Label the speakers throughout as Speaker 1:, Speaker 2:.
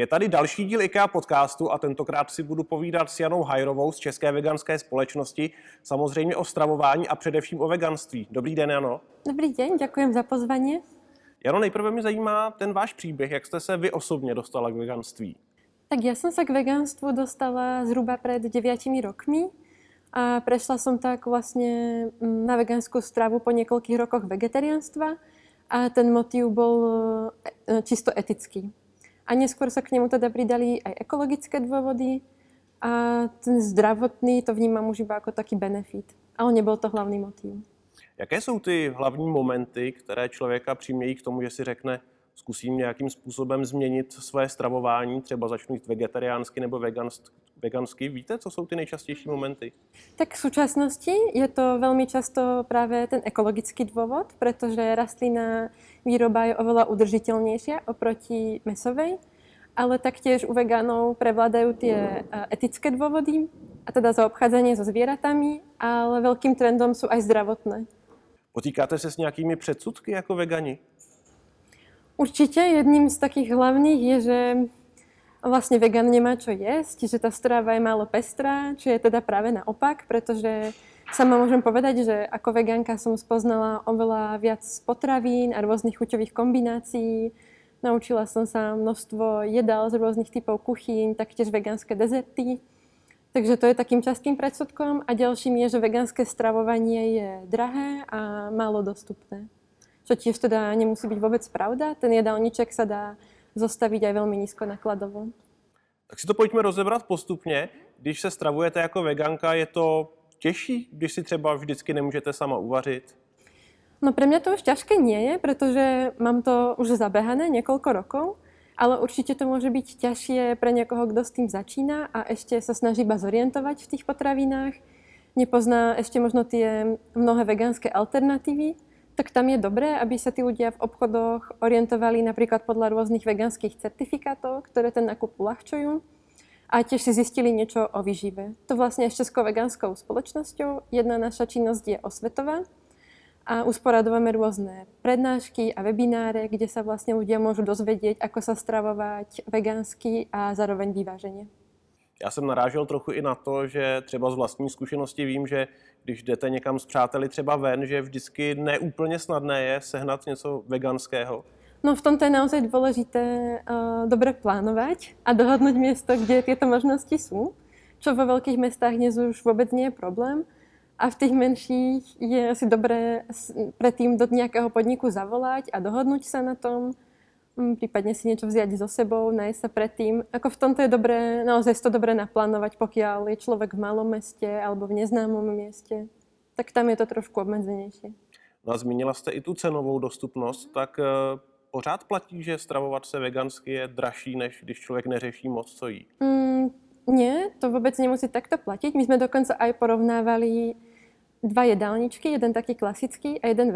Speaker 1: Je tady další díl IKEA podcastu a tentokrát si budu povídat s Janou Hajrovou z České veganské společnosti, samozřejmě o stravování a především o veganství. Dobrý den, Jano.
Speaker 2: Dobrý den, děkuji za pozvání.
Speaker 1: Jano, nejprve mě zajímá ten váš příběh, jak jste se vy osobně dostala k veganství.
Speaker 2: Tak já jsem se k veganstvu dostala zhruba před 9 rokmi a prešla som tak vlastně mm, na veganskou stravu po několikých rokoch vegetariánstva a ten motiv byl e, čisto etický. A neskôr sa k nemu teda pridali aj ekologické dôvody a ten zdravotný to vnímám už iba ako taký benefit. Ale nebyl to hlavní motiv.
Speaker 1: Jaké jsou ty hlavní momenty, které člověka přimějí k tomu, že si řekne, zkusím nějakým způsobem změnit své stravování, třeba začnu jít vegetariánsky nebo vegansky. Víte, co jsou ty nejčastější momenty?
Speaker 2: Tak v současnosti je to velmi často právě ten ekologický důvod, protože rastlina výroba je oveľa udržitelnější oproti mesovej, ale taktiež u veganů prevládajú tie e, etické dôvody, a teda zaobchádzanie so zvieratami, ale veľkým trendom sú aj zdravotné.
Speaker 1: Potýkáte se s nějakými předsudky jako vegani?
Speaker 2: Určitě jedním z takých hlavních je, že vlastně vegan nemá čo jesť, že ta strava je málo pestrá, čo je teda práve naopak, pretože sama môžem povedať, že ako vegánka som spoznala oveľa viac potravín a rôznych chuťových kombinácií. Naučila som sa množstvo jedál z rôznych typov kuchyň, taktiež vegánske dezerty. Takže to je takým častým predsudkom. A ďalším je, že vegánske stravovanie je drahé a málo dostupné. Čo tiež teda nemusí byť vôbec pravda. Ten jedálniček sa dá zostaviť aj veľmi nízko nakladovo.
Speaker 1: Tak si to pojďme rozebrat postupně. Když se stravujete jako veganka, je to těžší, když si třeba vždycky nemůžete sama uvařit?
Speaker 2: No pre mňa to už ťažké nie je, pretože mám to už zabehané niekoľko rokov, ale určite to môže byť ťažšie pre niekoho, kto s tým začína a ešte sa snaží iba zorientovať v tých potravinách, nepozná ešte možno tie mnohé vegánske alternatívy, tak tam je dobré, aby sa tí ľudia v obchodoch orientovali napríklad podľa rôznych vegánskych certifikátov, ktoré ten nákup uľahčujú a tiež si zistili niečo o výžive. To vlastne s Českou vegánskou spoločnosťou. Jedna naša činnosť je osvetová a usporadujeme rôzne prednášky a webináre, kde sa vlastne ľudia môžu dozvedieť, ako sa stravovať vegánsky a zároveň vyváženie.
Speaker 1: Já jsem narážel trochu i na to, že třeba z vlastní zkušenosti vím, že když jdete někam s přáteli třeba ven, že vždycky neúplně snadné je sehnat něco veganského.
Speaker 2: No v tomto je naozaj dôležité uh, dobre plánovať a dohodnúť miesto, kde tieto možnosti sú, čo vo veľkých mestách dnes už vôbec nie je problém. A v těch menších je asi dobré predtým do nějakého podniku zavolať a dohodnúť sa na tom, prípadne si niečo vziať so sebou, nájsť sa predtým. Ako v tomto je dobré, naozaj to dobré naplánovať, pokiaľ je človek v malom meste alebo v neznámom mieste, tak tam je to trošku obmedzenější.
Speaker 1: No a zmínila jste i tu cenovou dostupnost, tak uh, pořád platí, že stravovat se vegansky je dražší, než když člověk neřeší moc, co jí?
Speaker 2: Mm, nie, to vůbec nemusí takto platit. My jsme dokonce aj porovnávali dva jedálničky, jeden taký klasický a jeden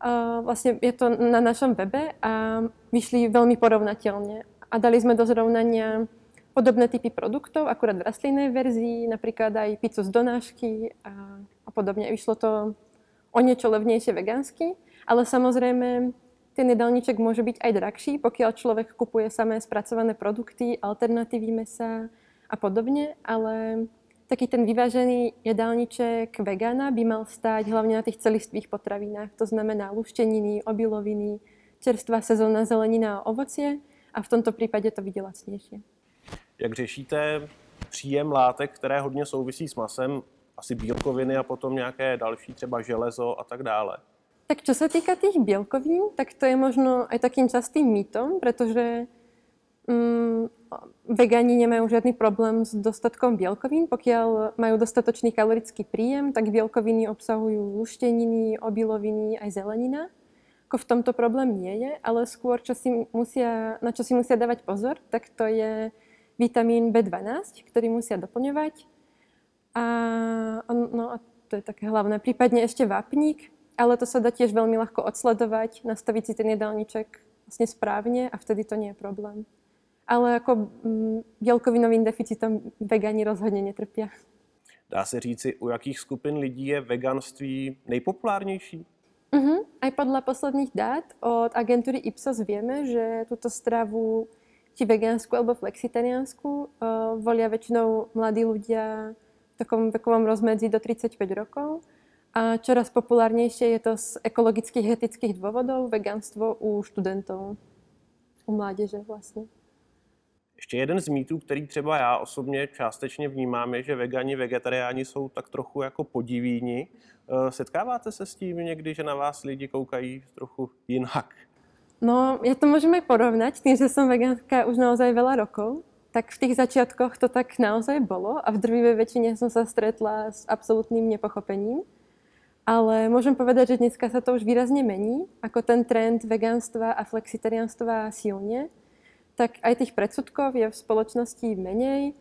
Speaker 2: vegánsky vlastně je to na našem webe a vyšli velmi porovnatelně. A dali jsme do zrovnania podobné typy produktov, akurát v rastlinnej verzii, napríklad aj pizzu z donášky a, a podobně. Vyšlo to o niečo levnejšie vegánsky, ale samozrejme ten jedálniček môže byť aj drahší, pokiaľ človek kupuje samé spracované produkty, alternatívy mesa a podobne, ale taký ten vyvážený jedálniček vegana by mal stať hlavne na tých celistvých potravinách. To znamená lušteniny, obiloviny, čerstvá sezónna zelenina a ovocie a v tomto případě to vidí lacnější.
Speaker 1: Jak řešíte příjem látek, které hodně souvisí s masem, asi bílkoviny a potom nějaké další, třeba železo a tak dále?
Speaker 2: Tak čo sa týka tých bílkovín, tak to je možno aj takým častým mýtom, pretože mm, vegani nemajú žiadny problém s dostatkom bielkovín. Pokiaľ majú dostatočný kalorický príjem, tak bielkoviny obsahujú lušteniny, obiloviny aj zelenina. Ako v tomto problém nie je, ale skôr, čo si musia, na čo si musia dávať pozor, tak to je vitamín B12, ktorý musia doplňovať. A, no a to je také hlavné. Prípadne ešte vápnik, ale to sa dá tiež veľmi ľahko odsledovať, nastaviť si ten jedálniček vlastne správne a vtedy to nie je problém ale jako mm, bělkovinovým deficitem vegani rozhodně netrpí.
Speaker 1: Dá se říci, u jakých skupin lidí je veganství nejpopulárnější?
Speaker 2: Uh-huh. Aj podľa posledných dát od agentúry Ipsos vieme, že túto stravu či vegánsku alebo flexitariánsku, uh, volia väčšinou mladí ľudia v takom vekovom rozmedzi do 35 rokov. A čoraz populárnejšie je to z ekologických, etických dôvodov, vegánstvo u študentov, u mládeže vlastně.
Speaker 1: Ještě jeden z mýtů, který třeba já osobně částečně vnímám, je, že vegani, vegetariáni jsou tak trochu jako podivíni. Eh, setkáváte se s tím někdy, že na vás lidi koukají trochu jinak?
Speaker 2: No, ja to môžem aj porovnať, tým, že som vegánka už naozaj veľa rokov, tak v tých začiatkoch to tak naozaj bolo a v drvivej väčšine som sa stretla s absolútnym nepochopením. Ale môžem povedať, že dneska sa to už výrazne mení, ako ten trend vegánstva a flexitariánstva silne tak aj tých predsudkov je v spoločnosti menej,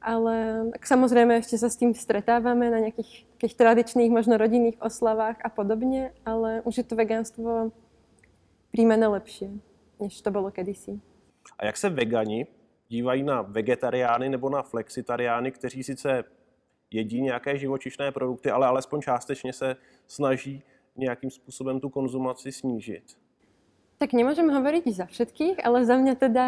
Speaker 2: ale tak samozrejme ešte sa s tým stretávame na nejakých takých tradičných, možno rodinných oslavách a podobne, ale už je to vegánstvo príjmené lepšie, než to bylo kedysi.
Speaker 1: A jak se vegani dívají na vegetariány nebo na flexitariány, kteří sice jedí nějaké živočišné produkty, ale alespoň částečně se snaží nějakým způsobem tu konzumaci snížit?
Speaker 2: Tak nemôžem hovoriť za všetkých, ale za mňa teda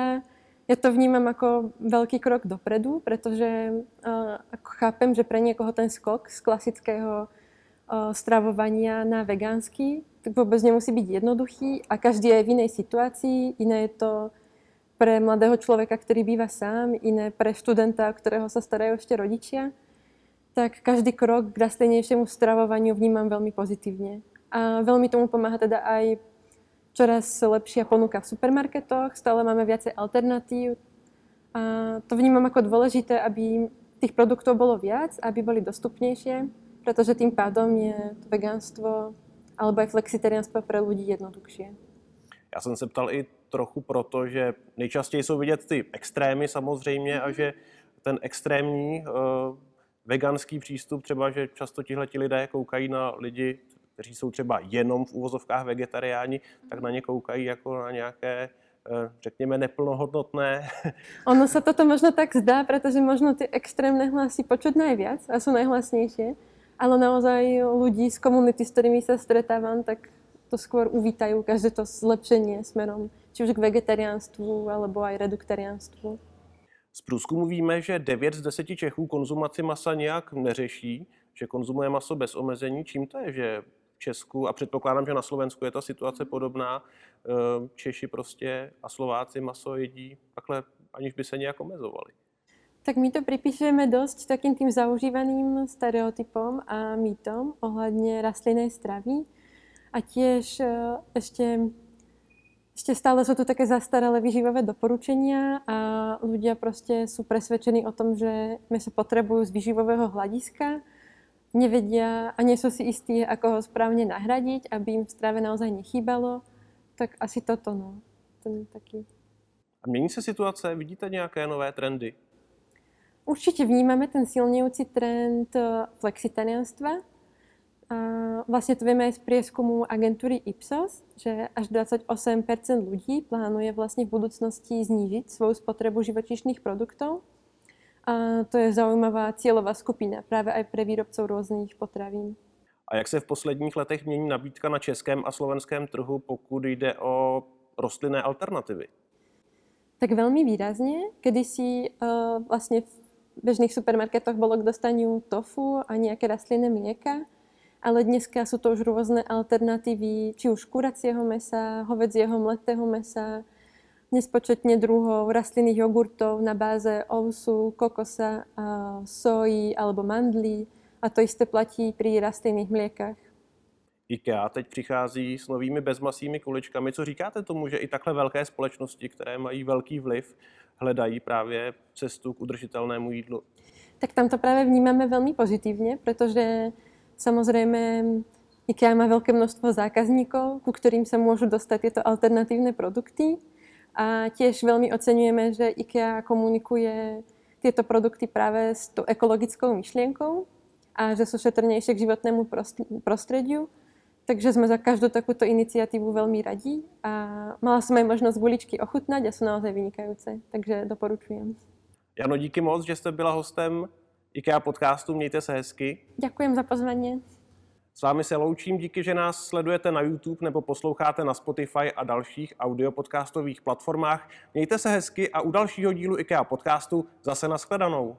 Speaker 2: ja to vnímam ako veľký krok dopredu, pretože uh, chápem, že pre niekoho ten skok z klasického uh, stravovania na vegánsky tak vôbec nemusí byť jednoduchý a každý je v inej situácii. Iné je to pre mladého človeka, ktorý býva sám, iné pre študenta, ktorého sa starajú ešte rodičia. Tak každý krok k rastlinnejšiemu stravovaniu vnímam veľmi pozitívne. A veľmi tomu pomáha teda aj čoraz lepšia ponuka v supermarketoch, stále máme viacej alternatív. A to vnímam ako dôležité, aby tých produktov bolo viac, aby boli dostupnejšie, pretože tým pádom je to vegánstvo alebo aj flexitariánstvo pre ľudí jednoduchšie.
Speaker 1: Já jsem se ptal i trochu proto, že nejčastěji jsou vidět ty extrémy samozřejmě a že ten extrémní uh, veganský přístup, třeba, že často tihle lidé koukají na lidi kteří jsou třeba jenom v úvozovkách vegetariáni, tak na ně koukají jako na nějaké eh, řekněme, neplnohodnotné.
Speaker 2: Ono se toto možno tak zdá, protože možno ty extrémne hlasy počuť najviac a jsou najhlasnější, ale naozaj ľudí z komunity, s kterými se stretávám, tak to skôr uvítají každé to zlepšení smerom či už k vegetariánstvu, alebo aj reduktariánstvu.
Speaker 1: Z průzkumu víme, že 9 z 10 Čechů konzumaci masa nějak neřeší, že konzumuje maso bez omezení. Čím to je, že Česku a předpokládám, že na Slovensku je ta situace podobná. Ehm, Češi prostě a Slováci maso jedí takhle, aniž by se nějak omezovali.
Speaker 2: Tak my to pripíšeme dosť takým tým zaužívaným stereotypom a mýtom ohľadne rastlinnej stravy. A tiež e, ešte, ešte stále sú tu také zastaralé výživové doporučenia a ľudia proste sú presvedčení o tom, že meso potrebujú z výživového hľadiska nevedia a nie sú si istí, ako ho správne nahradiť, aby im v strave naozaj nechýbalo, tak asi toto, no. Ten taký.
Speaker 1: A mění se situace? Vidíte nějaké nové trendy?
Speaker 2: Určite vnímame ten silnejúci trend eh, flexitarianstva. A vlastne to vieme aj z prieskumu agentúry Ipsos, že až 28% ľudí plánuje vlastne v budúcnosti znížiť svoju spotrebu živočišných produktov. A to je zaujímavá cieľová skupina práve aj pre výrobcov rôznych potravín.
Speaker 1: A jak se v posledních letech mění nabídka na českém a slovenském trhu, pokud jde o rostlinné alternativy?
Speaker 2: Tak veľmi výrazne. Kedysi uh, vlastne v bežných supermarketoch bolo k dostaniu tofu a nejaké rastlinné mlieka, ale dneska sú to už rôzne alternatívy, či už kuracieho mesa, hovedzieho mletého mesa, nespočetne druhov rastlinných jogurtov na báze ovsu, kokosa, soji alebo mandlí. A to isté platí pri rastlinných mliekách.
Speaker 1: IKEA teď přichází s novými bezmasými kuličkami. Co říkáte tomu, že i takhle velké společnosti, které mají velký vliv, hledají právě cestu k udržitelnému jídlu?
Speaker 2: Tak tam to právě vnímáme velmi pozitivně, protože samozřejmě IKEA má velké množstvo zákazníkov, ku ktorým sa môžu dostať tieto alternatívne produkty a tiež veľmi oceňujeme, že IKEA komunikuje tieto produkty práve s tou ekologickou myšlienkou a že sú šetrnejšie k životnému prostrediu. Takže sme za každú takúto iniciatívu veľmi radí a mala som aj možnosť guličky ochutnať a sú naozaj vynikajúce, takže doporučujem.
Speaker 1: Jano, díky moc, že jste byla hostem IKEA podcastu. Mějte se hezky.
Speaker 2: Ďakujem za pozvanie.
Speaker 1: S vámi se loučím, díky, že nás sledujete na YouTube nebo posloucháte na Spotify a dalších audiopodcastových platformách. Mějte se hezky a u dalšího dílu IKEA podcastu zase nashledanou.